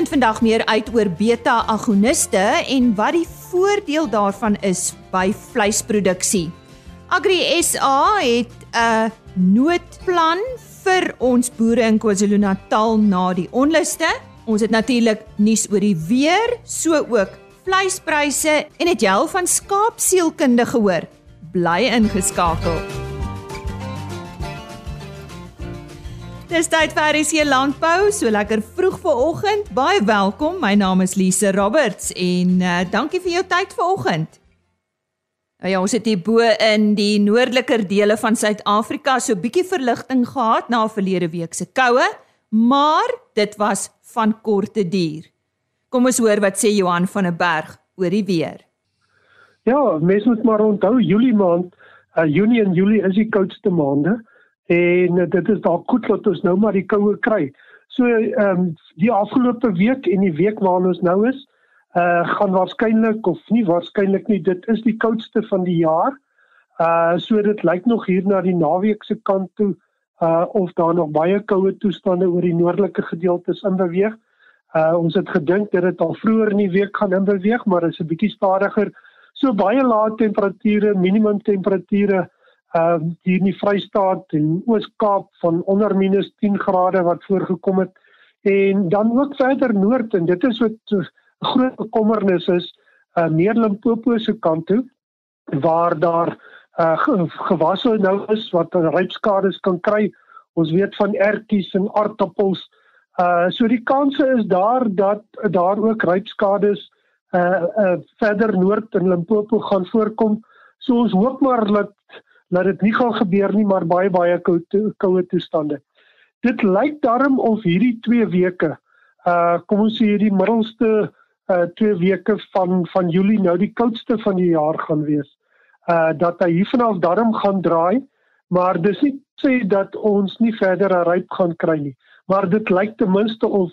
vind vandag meer uit oor beta-agoniste en wat die voordeel daarvan is by vleisproduksie. Agri SA het 'n noodplan vir ons boere in KwaZulu-Natal na die onluste. Ons het natuurlik nuus oor die weer, so ook vleispryse en het jy al van skaapsielkunde gehoor? Bly ingeskakel. Dis tyd vir RC Landbou, so lekker vroeg vanoggend. Baie welkom. My naam is Lise Roberts en uh, dankie vir jou tyd vanoggend. Nou ja, ons het hier bo in die noordeliker dele van Suid-Afrika so 'n bietjie verligting gehad na verlede week se koue, maar dit was van korte duur. Kom ons hoor wat sê Johan van der Berg oor die weer. Ja, mens moet maar onthou Julie maand, uh, Junie en Julie is die koudste maande en uh, dit is dalk goed dat ons nou maar die koue kry. So ehm um, die afgelope week en die week waarin ons nou is, uh gaan waarskynlik of nie waarskynlik nie, dit is die koudste van die jaar. Uh so dit lyk nog hier na die naweek se kant toe uh of daar nog baie koue toestande oor die noordelike gedeeltes in beweeg. Uh ons het gedink dit het al vroeër in die week gaan in beweeg, maar dit is 'n bietjie stadiger. So baie lae temperature, minimum temperature ehm uh, hier in die Vrystaat en Oos-Kaap van onder minus 10 grade wat voorgekom het. En dan ook verder noord en dit is wat 'n groot bekommernis is uh, meer Limpopo se kant toe waar daar uh, gewasse nou is wat rypskades kan kry. Ons weet van ertjies en aardappels. Uh so die kanse is daar dat daar ook rypskades uh, uh verder noord in Limpopo gaan voorkom. So ons hoop maar dat dat dit nie gaan gebeur nie, maar baie baie koue koue toestande. Dit lyk darm of hierdie 2 weke, uh kom ons sê hierdie middelste uh 2 weke van van Julie nou die koudste van die jaar gaan wees. Uh dat hy hiervanaf darm gaan draai, maar dis nie sê dat ons nie verder 'n ryp gaan kry nie. Maar dit lyk ten minste of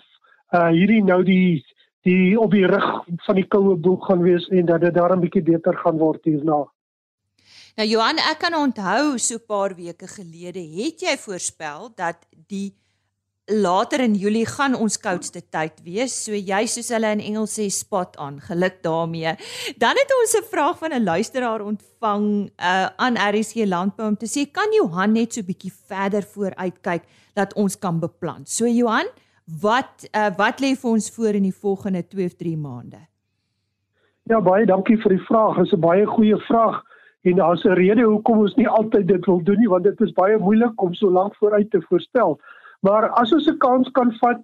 uh hierdie nou die die op die rug van die koue boek gaan wees en dat dit darm bietjie beter gaan word hierna. Nou Johan, ek kan onthou so 'n paar weke gelede het jy voorspel dat die later in Julie gaan ons koudste tyd wees. So jy soos hulle in Engels sê spot on. Geluk daarmee. Dan het ons 'n vraag van 'n luisteraar ontvang uh, aan RSG Landbou om te sê kan Johan net so bietjie verder vooruit kyk dat ons kan beplan. So Johan, wat uh, wat lê vir ons voor in die volgende 2 of 3 maande? Ja, baie dankie vir die vraag. Dit is 'n baie goeie vraag. En daar's 'n rede hoekom ons nie altyd dit wil doen nie, want dit is baie moeilik om so lank vooruit te voorstel. Maar as ons 'n kans kan vat,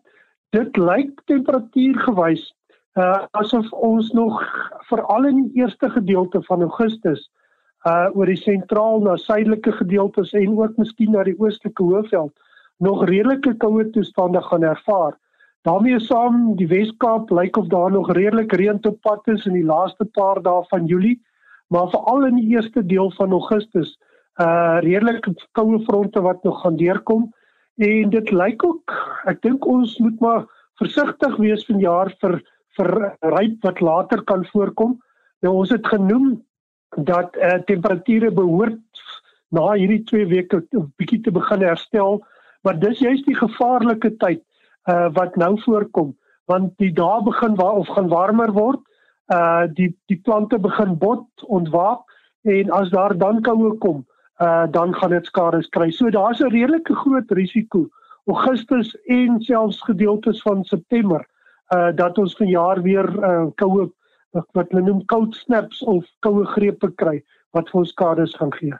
dit lyk temperatuurgewys uh asof ons nog veral in die eerste gedeelte van Augustus uh oor die sentraal na suidelike gedeeltes en ook miskien na die oostelike hoofveld nog redelike koue toestande gaan ervaar. daarmee saam die Wes-Kaap lyk of daar nog redelik reën te pad is in die laaste paar dae van Julie maar veral in die eerste deel van Augustus uh redelik koue fronte wat nog gaan deurkom en dit lyk ook ek dink ons moet maar versigtig wees vanjaar vir vir ryp wat later kan voorkom. Nou ons het genoem dat uh temperature behoort na hierdie 2 weke 'n bietjie te begin herstel, maar dis juist die gevaarlike tyd uh wat nou voorkom want die dae begin waar of gaan warmer word uh die die plante begin bot ontwaak en as daar dan koue kom uh dan gaan dit skade kry. So daar's 'n redelike groot risiko Augustus en selfs gedeeltes van September uh dat ons vanjaar weer uh koue wat hulle noem cold snaps of koue grepe kry wat vir ons skade gaan gee.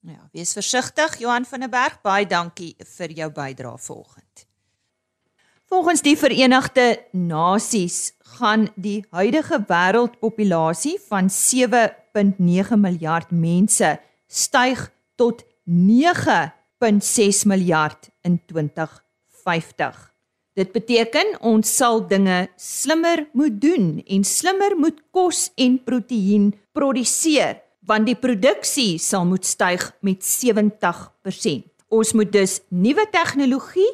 Ja, wees versigtig Johan van der Berg, baie dankie vir jou bydrae vanoggend. Volgens die Verenigde Nasies gaan die huidige wêreldpopulasie van 7.9 miljard mense styg tot 9.6 miljard in 2050. Dit beteken ons sal dinge slimmer moet doen en slimmer moet kos en proteïen produseer want die produksie sal moet styg met 70%. Ons moet dus nuwe tegnologie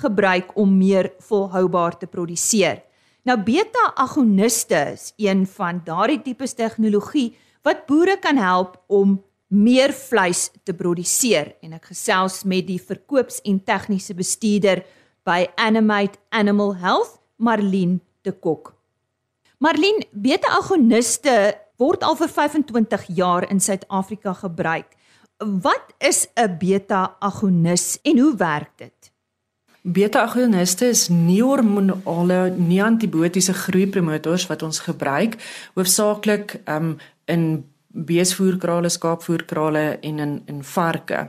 gebruik om meer volhoubaar te produseer. Nou beta-agoniste is een van daardie tipe tegnologie wat boere kan help om meer vleis te produseer en ek gesels met die verkoops- en tegniese bestuurder by Animate Animal Health, Marlien de Kok. Marlien, beta-agoniste word al vir 25 jaar in Suid-Afrika gebruik. Wat is 'n beta-agonis en hoe werk dit? Beta-agoniste is nie-hormonale nie-antibiotiese groeipromotors wat ons gebruik hoofsaaklik um, in beesvoerkrale, skaapvoerkrale en in in varke.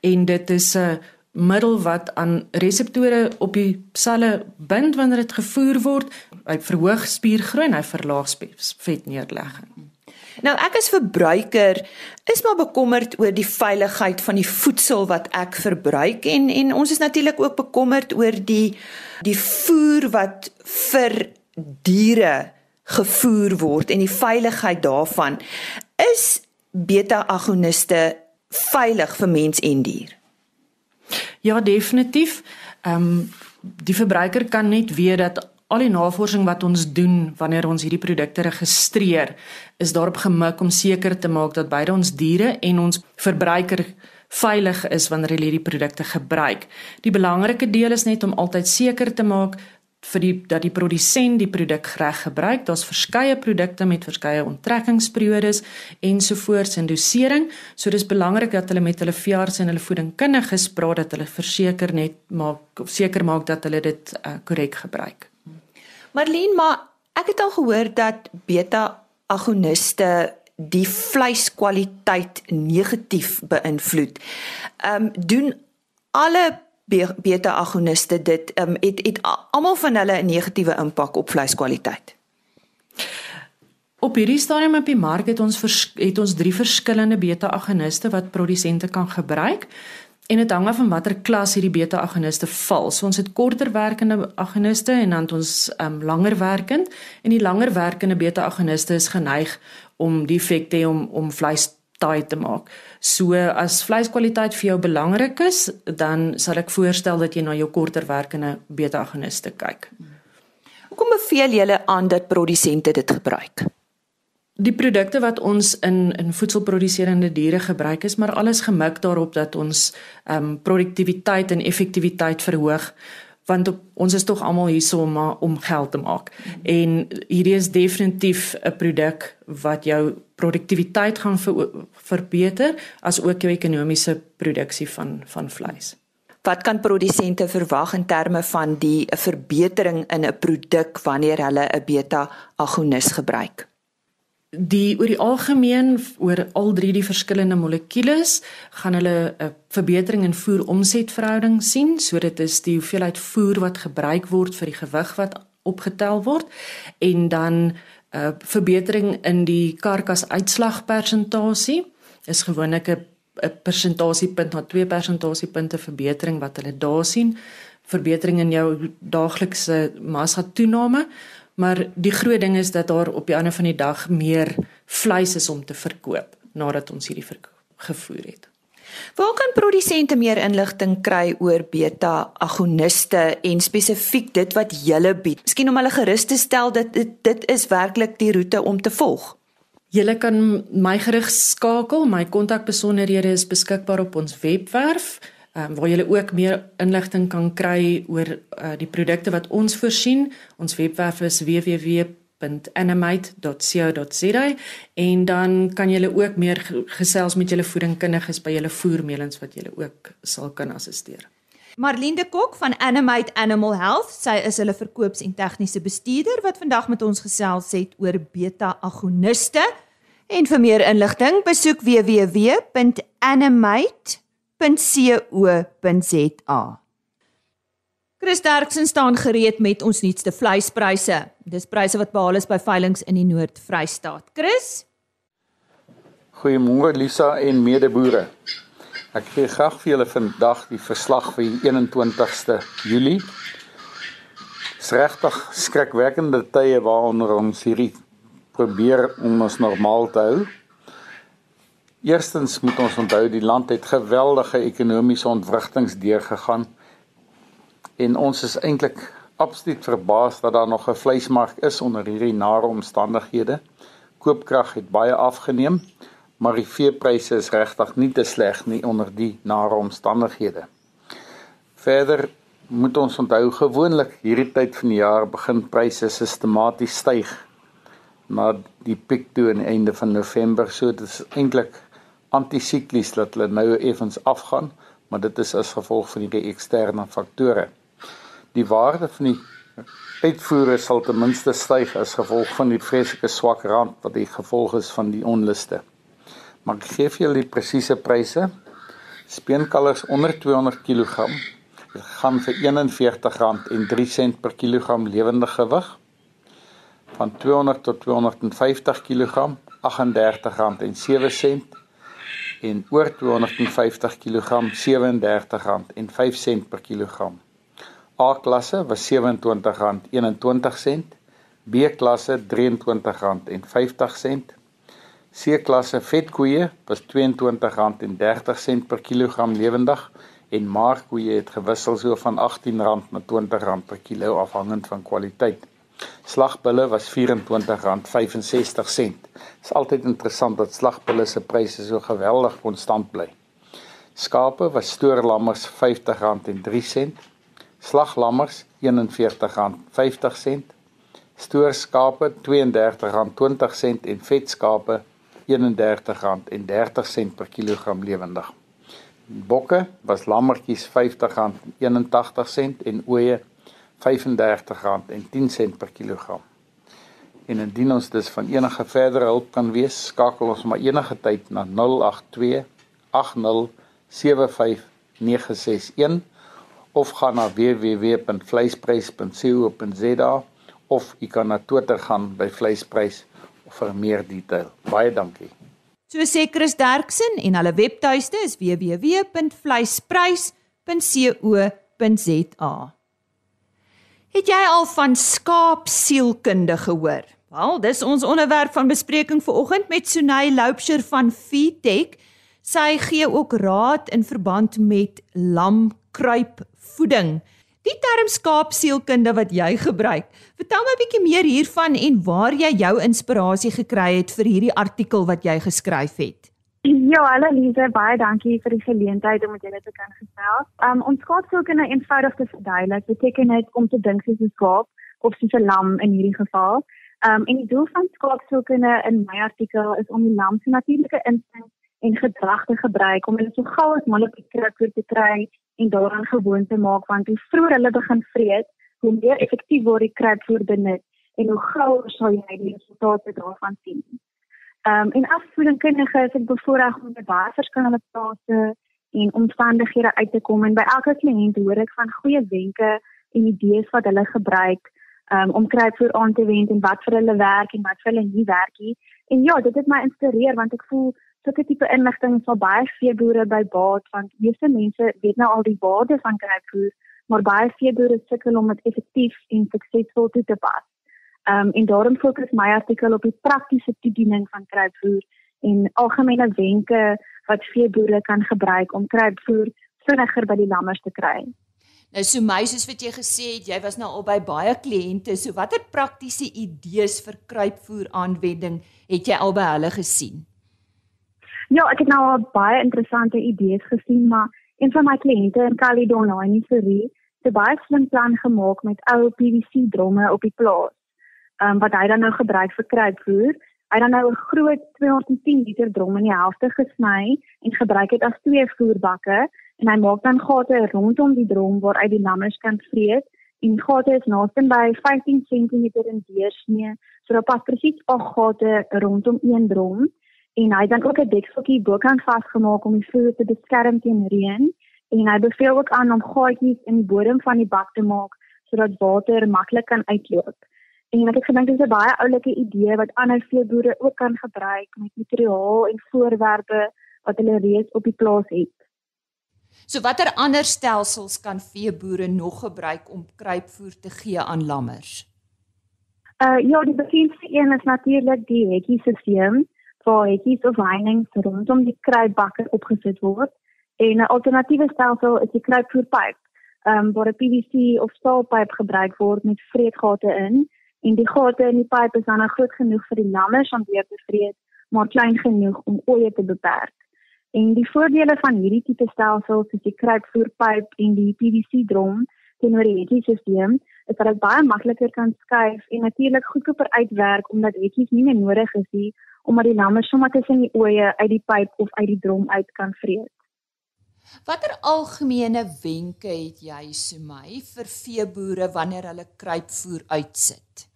En dit is 'n middel wat aan reseptore op die selle bind wanneer dit gevoer word. Hy verhoog spiergroei en hy verlaag vetneerlegging. Nou ek as verbruiker is maar bekommerd oor die veiligheid van die voedsel wat ek verbruik en en ons is natuurlik ook bekommerd oor die die voer wat vir diere gevoer word en die veiligheid daarvan. Is beta-agoniste veilig vir mens en dier? Ja, definitief. Ehm um, die verbruiker kan net weet dat al die navorsing wat ons doen wanneer ons hierdie produkte registreer, is daarop gemik om seker te maak dat beide ons diere en ons verbruiker veilig is wanneer hulle hierdie produkte gebruik. Die belangrike deel is net om altyd seker te maak vir die dat die produsent die produk reg gebruik. Daar's verskeie produkte met verskeie onttrekkingsperiodes ensovoorts en dosering. So dis belangrik dat hulle met hulle veearts en hulle voedingkundiges praat dat hulle verseker net maak seker maak dat hulle dit uh, korrek uh, gebruik. Marlene, maar ek het al gehoor dat beta-agoniste die vleiskwaliteit negatief beïnvloed. Ehm um, doen alle beta-agoniste dit um, het het almal van hulle 'n negatiewe impak op vleiskwaliteit. Op hierdie stadium op die mark het ons vers, het ons drie verskillende beta-agoniste wat produsente kan gebruik en dit hang af van watter klas hierdie beta-agoniste val. So ons het korter werkende agoniste en dan ons um, langer werkend en die langer werkende beta-agoniste is geneig om die effek te hê om om vleis taai te maak. So as vleiskwaliteit vir jou belangrik is, dan sal ek voorstel dat jy na jou korter werkende beta-agoniste kyk. Hoekom beveel julle aan dat produsente dit gebruik? Die produkte wat ons in in voedselproduserende diere gebruik is maar alles gemik daarop dat ons ehm um, produktiwiteit en effektiwiteit verhoog want op, ons is tog almal hier om om geld te maak. En hierdie is definitief 'n produk wat jou produktiwiteit gaan ver, verbeter as ook jou ekonomiese produksie van van vleis. Wat kan produsente verwag in terme van die verbetering in 'n produk wanneer hulle 'n beta-agonis gebruik? Die oor die algemeen oor al drie die verskillende molekules gaan hulle 'n verbetering in voer omsetverhouding sien. So dit is die hoeveelheid voer wat gebruik word vir die gewig wat opgetel word en dan 'n uh, verbetering in die karkas uitslagpersentasie is gewoonlik 'n persentasiepunt na 2 persentasiepunte verbetering wat hulle daar sien. Verbetering in jou daaglikse massa toename Maar die groot ding is dat daar op die einde van die dag meer vleis is om te verkoop nadat ons hierdie gevoer het. Waar kan produsente meer inligting kry oor beta-agoniste en spesifiek dit wat julle bied? Miskien om hulle gerus te stel dat dit, dit is werklik die roete om te volg. Julle kan my gerig skakel. My kontakbesonderhede is beskikbaar op ons webwerf um, waar jy ook meer inligting kan kry oor uh, die produkte wat ons voorsien. Ons webwerf is www.animate.co.za en dan kan jy ook meer gesels met julle voedingkundiges by julle voermelings wat julle ook sal kan assisteer. Marlinde Kok van Animate Animal Health, sy is hulle verkoops- en tegniese bestuurder wat vandag met ons gesels het oor beta-agoniste. En vir meer inligting, besoek www.animate www.co.za. Chris Derksen staan gereed met ons nuutste vleispryse. Dis pryse wat behaal is by veilinge in die Noord-Vrystaat. Chris? Goeiemôre Lisa en medeboere. Ek gee graag vir julle vandag die verslag vir die 21ste Julie. Dis regtig skrikwekkende tye waaronder ons hierdie probeer om ons normaal te hou. Eerstens moet ons onthou die land het geweldige ekonomiese ontwrigtings deurgegaan en ons is eintlik absoluut verbaas dat daar nog 'n vleismark is onder hierdie nare omstandighede. Koopkrag het baie afgeneem, maar die veepryse is regtig nie te sleg nie onder die nare omstandighede. Verder moet ons onthou gewoonlik hierdie tyd van die jaar begin pryse sistematies styg na die piek toe aan die einde van November. So dit is eintlik antisiklies dat hulle nou effens afgaan, maar dit is as gevolg van hierdie eksterne faktore. Die waarde van die uitvoere sal ten minste styg as gevolg van die vreeslike swak rand wat die gevolg is van die onluste. Maar ek gee vir julle die presiese pryse. Speenkalvers onder 200 kg gaan vir R41.03 per kilogram lewende gewig van 200 tot 250 kg R38.07 en oor 250 kg R37.05 per kilogram. A klasse was R27.21, B klasse R23.50, C klasse vetkoeie was R22.30 per kilogram lewendig en markkoeie het gewissel so van R18 na R20 per kilo afhangend van kwaliteit. Slagbulle was R24.65. Dit is altyd interessant dat slagbulle se pryse so geweldig konstant bly. Skape was stoorlammers R50.03, slaglammers R41.50, stoorskape R32.20 en vetskape R31.30 per kilogram lewendig. Bokke was lammetjies R50.81 en ooe R35.10 per kilogram. En indien ons dus van enige verdere hulp kan wees, skakel ons maar enige tyd na 082 8075961 of gaan na www.vleisprys.co.za of u kan na Twitter gaan by vleisprys vir meer detail. Baie dankie. So sê Chris Derksen en hulle webtuiste is www.vleisprys.co.za. Het jy al van skaapsielkunde gehoor? Wel, dis ons onderwerp van bespreking vanoggend met Sunay Loupsher van Feedtech. Sy gee ook raad in verband met lamkruipvoeding. Die term skaapsielkunde wat jy gebruik. Vertel my 'n bietjie meer hiervan en waar jy jou inspirasie gekry het vir hierdie artikel wat jy geskryf het. Ja, hallo Lize, baie dankie vir die geleentheid om met julle te kan gesels. Um ons skaapsielkunde eenvoudig te verduidelik, beteken dit om te dink soos 'n skaap of soos 'n lam in hierdie geval. Um en die doel van skaapsielkunde in my artikel is om die lam se natuurlike instinkt en gedrag te gebruik om hulle so gou as moontlik te kry te kry en daaraan gewoon te maak want hoe vroeër hulle begin vreet, hoe meer effektief word die kruipvoer benut en hoe gouer sal jy die resultate daarvan sien. Ehm um, en afvoedingskundige is dit bevoorreg om by baie verskillende plase en omstandighede uit te kom en by elke kliënt hoor ek van goeie wenke en idees wat hulle gebruik um, om kruipvoer aan te wend en wat vir hulle werk en wat vir hulle nie werk nie. En ja, dit het my inspireer want ek voel sulke tipe inligting sal baie veeboere by baat want meeste mense weet nou al die waarde van kruipvoer, maar baie veeboere sukkel om dit effektief en suksesvol toe te pas. Um en daarom fokus my artikel op die praktiese toediening van kruipvoer en algemene wenke wat veeboere kan gebruik om kruipvoer vinniger by die lammers te kry. Nou so my soos wat jy gesê het, jy was nou al by baie kliënte, so watter praktiese idees vir kruipvoer aanwending het jy al by hulle gesien? Ja, ek het nou al baie interessante idees gesien, maar een van my kliënte in Caledon, in Surrey, het 'n baie slim plan gemaak met ou PVC dromme op die plaas um, wat hy dan nou gebruik vir kruipvoer. Hy dan nou 'n groot 210 liter drom in die helfte gesny en gebruik dit as twee voerbakke en hy maak dan gate rondom die drom waaruit die lammers kan vreet en gate is naaste by 15 cm in deursnee. So daar pas presies 8 gate rondom een drom en hy dan ook 'n dekseltjie bokant vasgemaak om die voer te beskerm teen reën en hy beveel ook aan om gaatjies in die bodem van die bak te maak sodat water maklik kan uitloop. En ek het gedink dit is 'n baie oulike idee wat ander veeboere ook kan gebruik met materiaal en voorwerpe wat hulle reeds op die plaas het. So watter ander stelsels kan veeboere nog gebruik om kruipvoer te gee aan lammers? Uh ja, die bekendste een is natuurlik die hekkiesisteem waar hekkies of heininge rondom die kruipbakke opgesit word. En 'n alternatiewe stelsel is die kruipvoerpyp, ehm um, waar 'n PVC of staalpyp gebruik word met vreetgate in en die gate in die pyp is dan nou groot genoeg vir die lammers om weer te vreet, maar klein genoeg om ooe te beperk. En die voordele van hierdie tipe stelsels is die kruipvoerpyp en die PVC drom, teenoor die hetjie-stelsel is dat dit baie makliker kan skuif en natuurlik goedkoper uitwerk omdat hetjies nie meer nodig is nie omdat die lammers sommer tussen die oeye uit die pyp of uit die drom uit kan vreet. Watter algemene wenke het jy Sumay vir veeboere wanneer hulle kruipvoer uitsit?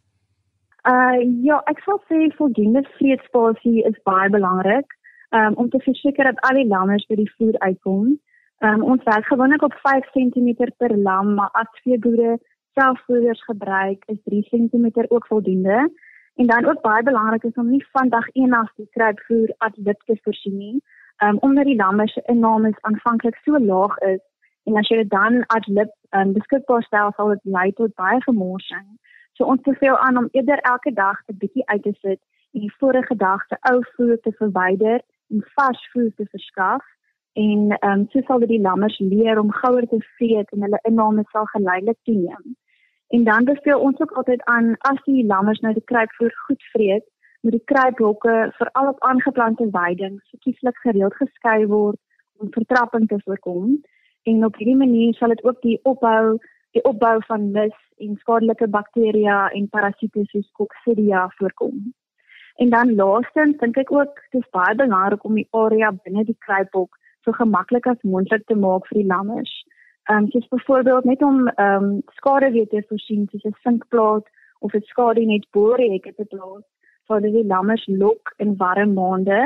Uh ja, ek sal sê voldoende vreetspasie is baie belangrik um, om te verseker dat al die lammers by die voer uitkom. Um, ons werk gewoonlik op 5 cm per lam, maar as veeboere selfvoeders gebruik, is 3 cm ook voldoende. En dan ook baie belangrik is om nie van dag 1 af die kruipvoer ad lib te voorsien nie um, omdat die lamme se inname aanvanklik so laag is en as jy dit dan ad lib um, beskikbaar stel sal dit lei tot baie vermorsing. So ons beveel aan om eerder elke dag 'n bietjie uit te sit en die vorige dag se ou voer te verwyder en vars voer te verskaf en ehm um, so sal dit die lammers leer om gouer te vreet en hulle inname sal geleidelik toeneem. En dan beveel ons ook altyd aan as die lammers nou die kruipvoer goed vreet, moet die kruiphokke veral op aangeplante weidings verkieslik gereeld geskei word om vertrapping te voorkom. En op hierdie manier sal dit ook die opbou die opbou van mis en skadelike bakterieë en parasiete soos Coccidia voorkom. En dan laastens dink ek ook dit is baie belangrik om die area binne die kruiphok so gemaklik as moontlik te maak vir die lammers. Ehm um, soos byvoorbeeld net om ehm um, skade weer te voorsien soos 'n sinkplaat of 'n skade net bo die hekke te plaas vir die lammers lok in warm maande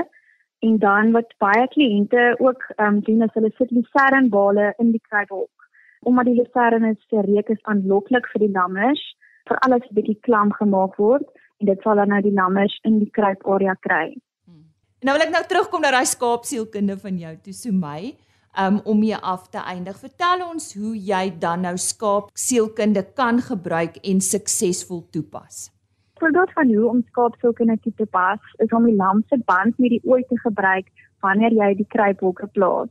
en dan wat baie kliënte ook ehm um, doen is hulle sit lucernbale in die kruiphok omdat die lucern is se reuk is aanloklik vir die lammers vir alles 'n bietjie klam gemaak word en dit sal dan nou die lammers in die kruiparea kry. Hmm. Nou wil ek nou terugkom na daai skaapsielkunde van jou my um, om mee af te eindig. Vertel ons hoe jy dan nou skaapsielkunde kan gebruik en suksesvol toepas voorbeeld van hoe om skaapsilke te pas is om die lam se band met die ooi te gebruik wanneer jy die kruiphokke plaas.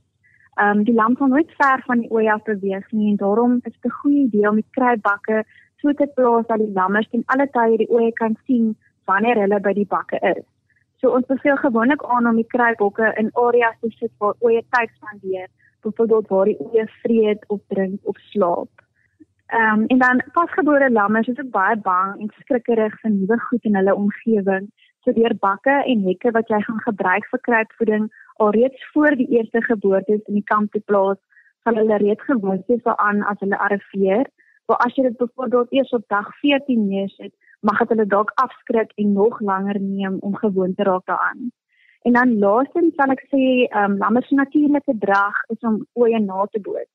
Ehm um, die lam kan nooit ver van die ooi af beweeg nie en daarom is dit 'n goeie idee om die kruipbakke so te plaas dat die lammers ten alle tye die ooi kan sien wanneer hulle by die bakke is. So ons beveel gewoonlik aan om die kruiphokke in areas te sit waar ooi tyd spandeer, byvoorbeeld waar die ooi vreet of drink of slaap. Ehm um, en dan pasgebore lammers is ook baie bang en skrikkerig vir nuwe goed in hulle omgewing. So deur bakke en hekke wat jy gaan gebruik vir kruipvoeding alreeds voor die eerste geboorte in die kamp te plaas, sal hulle reeds gewoond wees daaraan as hulle arriveer. Maar as jy dit byvoorbeeld eers op dag 14 neersit, mag dit hulle dalk afskrik en nog langer neem om gewoond te raak daaraan. En dan laastens sal ek sê, ehm um, lammers natuurlike drag is om oeye na te boots.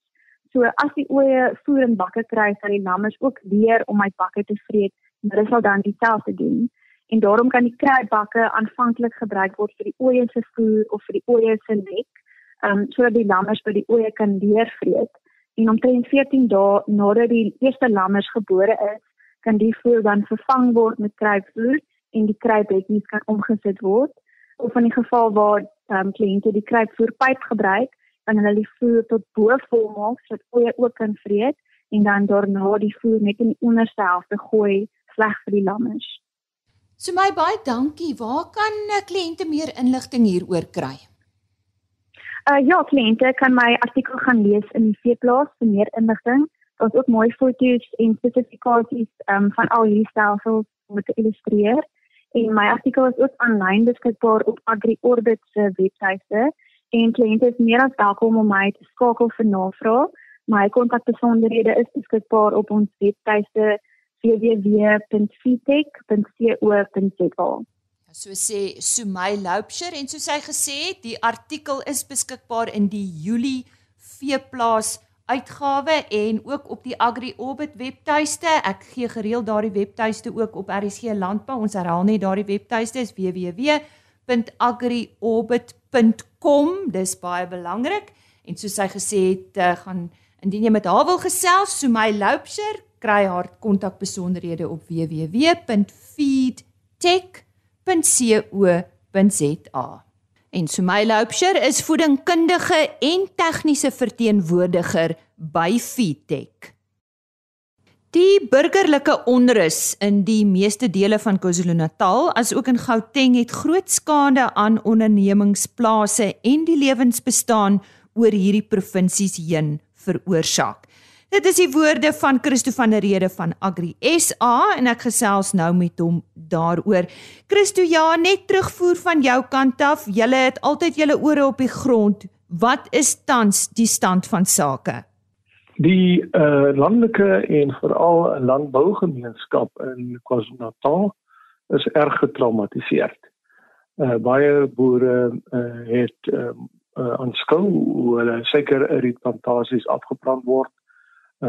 So as die oeye voer in bakke kry, sal die lammers ook leer om uit bakke te vreet en hulle sal dan dieselfde doen. En daarom kan die kruibakke aanvanklik gebruik word vir die oeye se voer of vir die oeye se nek, um sodat die lammers by die oeye kan leer vreet. En omtrent 14 dae nadat die eerste lammers gebore is, kan die voer dan vervang word met kruipvoer en die kruipbekkies kan omgesit word. Of in die geval waar um, kliënte die kruipvoerpyp gebruik, dan hulle die voer tot bo vol maak sodat oeye ook kan vreet en dan daarna die voer net in die onderste helfte gooi sleg vir die lammers. So my baie dankie. Waar kan kliënte meer inligting hieroor kry? Uh ja, kliënte kan my artikel gaan lees in die veeplaas vir meer inligting. Daar's ook mooi foto's en spesifikasies um, van al hierdie stelsels om te illustreer. En my artikel is ook aanlyn beskikbaar op AgriOrbit se webtuiste en kliënte is meer as welkom om my te skakel vir navrae. My kontakbesonderhede is beskikbaar op ons webtuiste www.fitech.co.za. So sê Sumay Loupsher en soos hy gesê het, die artikel is beskikbaar in die Julie veeplaas uitgawe en ook op die Agri Orbit webtuiste. Ek gee gereeld daardie webtuiste ook op RSG Landbou. Ons herhaal net daardie webtuiste is www.agriorbit.co.za www.rsg.com. Dis baie belangrik en soos sy gesê het, uh, gaan indien jy met haar wil gesels, so my Loupsher kry haar kontakbesonderhede op www.feedtech.co.za. En Sumay Loupsher is voedingkundige en tegniese verteenwoordiger by Feedtech. Die burgerlike onrus in die meeste dele van KwaZulu-Natal, asook in Gauteng, het groot skade aan ondernemingsplase en die lewensbestaan oor hierdie provinsies heen veroorsaak. Dit is die woorde van Christo van der Rede van Agri SA en ek gesels nou met hom daaroor. Christo, ja, net terugvoer van jou kant af. Julle het altyd julle ore op die grond. Wat is tans die stand van sake? Die uh, landelike en veral landbougemeenskap in KwaZulu-Natal is erg getraumatiseer. Uh, baie boere uh, het um, uh, aanskou hoe hulle seker rietplantasies afgebrand word uh,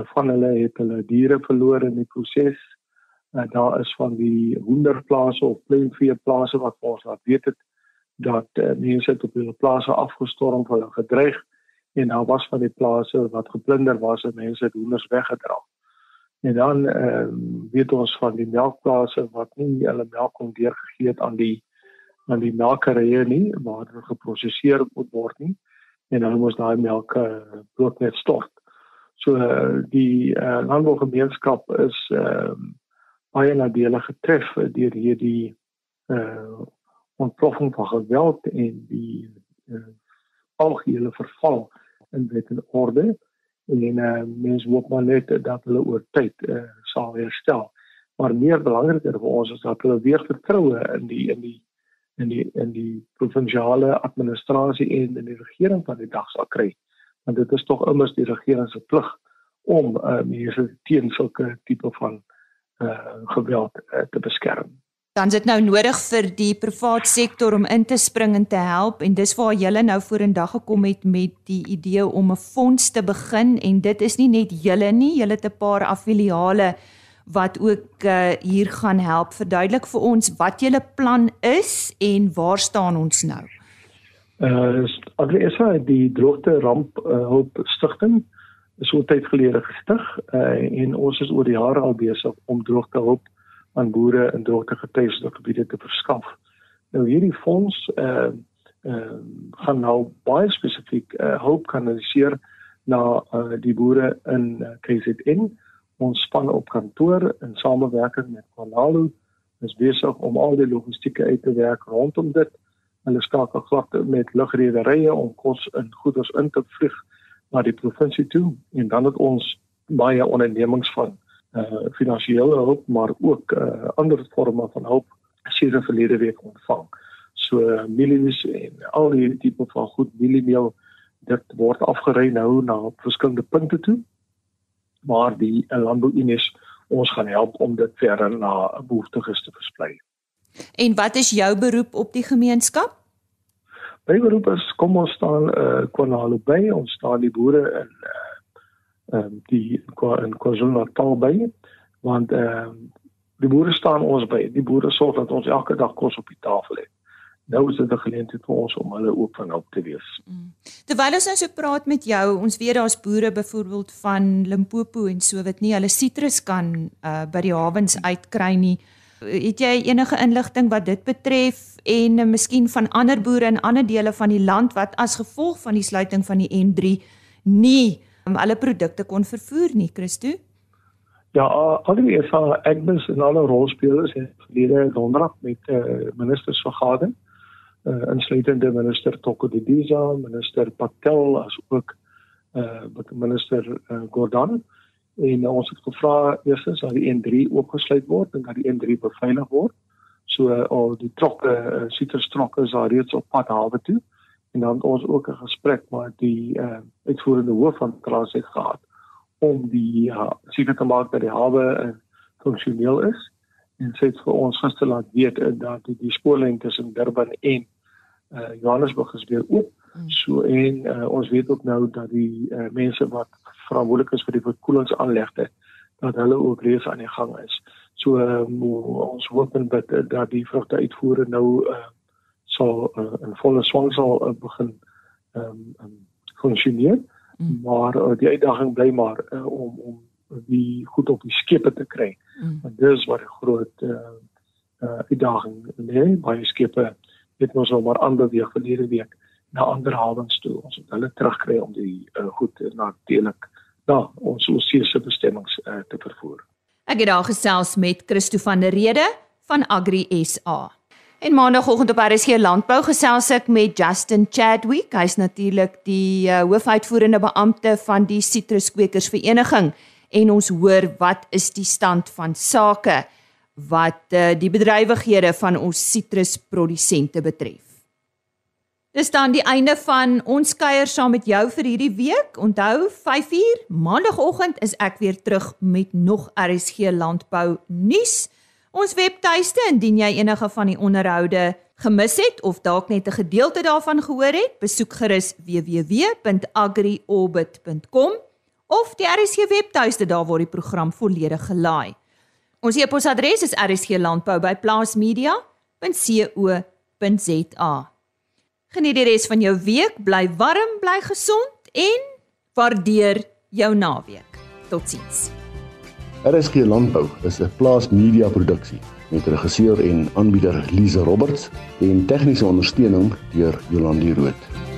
van hulle het hulle diere verloor in die proses. Uh, daar is van die hoenderplase of pluimveeplase wat ons laat weet het dat uh, mense het op hulle plase afgestorm vir hulle gedreig en daar was van die plase wat geplunder was en mense het hoenders weggedra. En dan uh, weet ons van die melkplase wat nie hulle melk kon deurgegee het aan die aan die melkerye nie waar dit geproseseer moet word nie en dan moes daai melk uh, bloot net stort. So die uh, landbougemeenskap is ehm uh, baie nadelig getref deur hierdie uh ontploffing van geweld en die uh, algehele verval in wet en orde en uh, mense hoop maar net dat hulle oor tyd uh, sal herstel. Maar meer belangriker vir ons is dat hulle weer vertroue in die in die in die in die provinsiale administrasie en in die regering van die dag sal kry want dit is tog immers die regering se plig om uh, mense teen sulke tipe van uh, geweld uh, te beskerm. Dan is dit nou nodig vir die privaat sektor om in te spring en te help en dis waar julle nou vorendag gekom het met die idee om 'n fonds te begin en dit is nie net julle nie, julle het 'n paar affiliale wat ook uh, hier gaan help. Verduidelik vir ons wat julle plan is en waar staan ons nou? Uh Agresa die droogte ramp uh, hulp stigting is so tyd gelede gestig uh, en ons is oor die jare al besig om droogte hulp aan boere in droogte getuieerde gebiede te verskaf. Nou hierdie fonds uh uh gaan nou baie spesifiek uh, hulp kanaliseer na uh, die boere in uh, KZN. Ons span op kantoor in samewerking met Kwalalu is besig om al die logistieke uit te werk rondom dit hulle skakel glad met lugrederye om kos en goederes in te vlieg na die provinsie toe en dan het ons baie ondernemings van uh finansiële hulp maar ook uh ander forme van hulp sien verlede week ontvang. So mielies en al die tipe van goed mieliemeel dit word afgery nou na verskillende punte toe. Maar die uh, landbouunies ons gaan help om dit verder na behoeftiges te versprei. En wat is jou beroep op die gemeenskap? My beroep is kom ons staan eh uh, Kwanalo by, ons staan die boere in eh uh, ehm die in KwaZulu-Natal by want ehm uh, die boere staan ons by. Die boere sorg dat ons elke dag kos op die tafel het. Nou is dit 'n geleentheid vir ons om hulle ook van hulp te wees. Mm. Terwyl ons nou so praat met jou, ons weet daar's boere byvoorbeeld van Limpopo en so wat nie hulle sitrus kan uh, by die hawens uitkry nie. Het jy enige inligting wat dit betref en uh, miskien van ander boere in ander dele van die land wat as gevolg van die sluiting van die N3 nie um, alle produkte kon vervoer nie, Christo? Ja, al die EFA Agnes en alle rolspelers het verlede donderdag met uh, ministers vergader, uh, insluitende minister Toko Didiza, minister Patel as ook uh, minister uh, Gordon en uh, ons het gevra eerstens dat die N3 oopgesluit word en dat die N3 beveilig word. So uh, al die trokke, uh, sitterstrokke is al reeds op pad hawe toe en dan ons ook 'n gesprek met die uh, uitvoerende hoof van Transit gehad om die uh, seker te maak dat die hawe uh, funksioneel is en sê vir ons gister laat weet uh, dat die, die spoorlyn tussen Durban en uh, Johannesburg is weer oop. Hmm. So en uh, ons weet ook nou dat die uh, mense wat verantwoordelik is vir die verkoelingsaanlegte dat hulle ook reeds aan die gang is. So um, ons hoop en bid dat die vrugte uitvoere nou uh, sal uh, in volle swang sal uh, begin ehm um, um, funksioneer. Mm. Maar uh, die uitdaging bly maar uh, om om die goed op die skepe te kry. Mm. Want dis wat 'n groot uh, uh, uitdaging lê. Baie skepe het ons al maar ander week verlede week na ander hawens toe. Ons moet hulle terugkry om die uh, goed natuurlik na ons oseese bestemmings uh, te vervoer. Ek het daar gesels met Christo van der Rede van Agri SA. En maandagooggend op RSG Landbou gesels ek met Justin Chadwick. Hy's natuurlik die uh, hoofuitvoerende beampte van die Sitruskweekers Vereniging en ons hoor wat is die stand van sake wat uh, die bedrywighede van ons sitrusprodusente betref. Dis dan die einde van ons kuier saam met jou vir hierdie week. Onthou 5uur maandagooggend is ek weer terug met nog RSG landbou nuus. Ons webtuiste indien jy enige van die onderhoude gemis het of dalk net 'n gedeelte daarvan gehoor het, besoek gerus www.agriorbit.com of die RSG webtuiste daar waar die program volledig gelaai. Ons e-posadres is rsglandbou@plaasmedia.co.za. Geniet die res van jou week, bly warm, bly gesond en waardeer jou naweek. Totsiens. RSG Landbou is 'n plaasmedia produksie met regisseur en aanbieder Lize Roberts en tegniese ondersteuning deur Jolandi Root.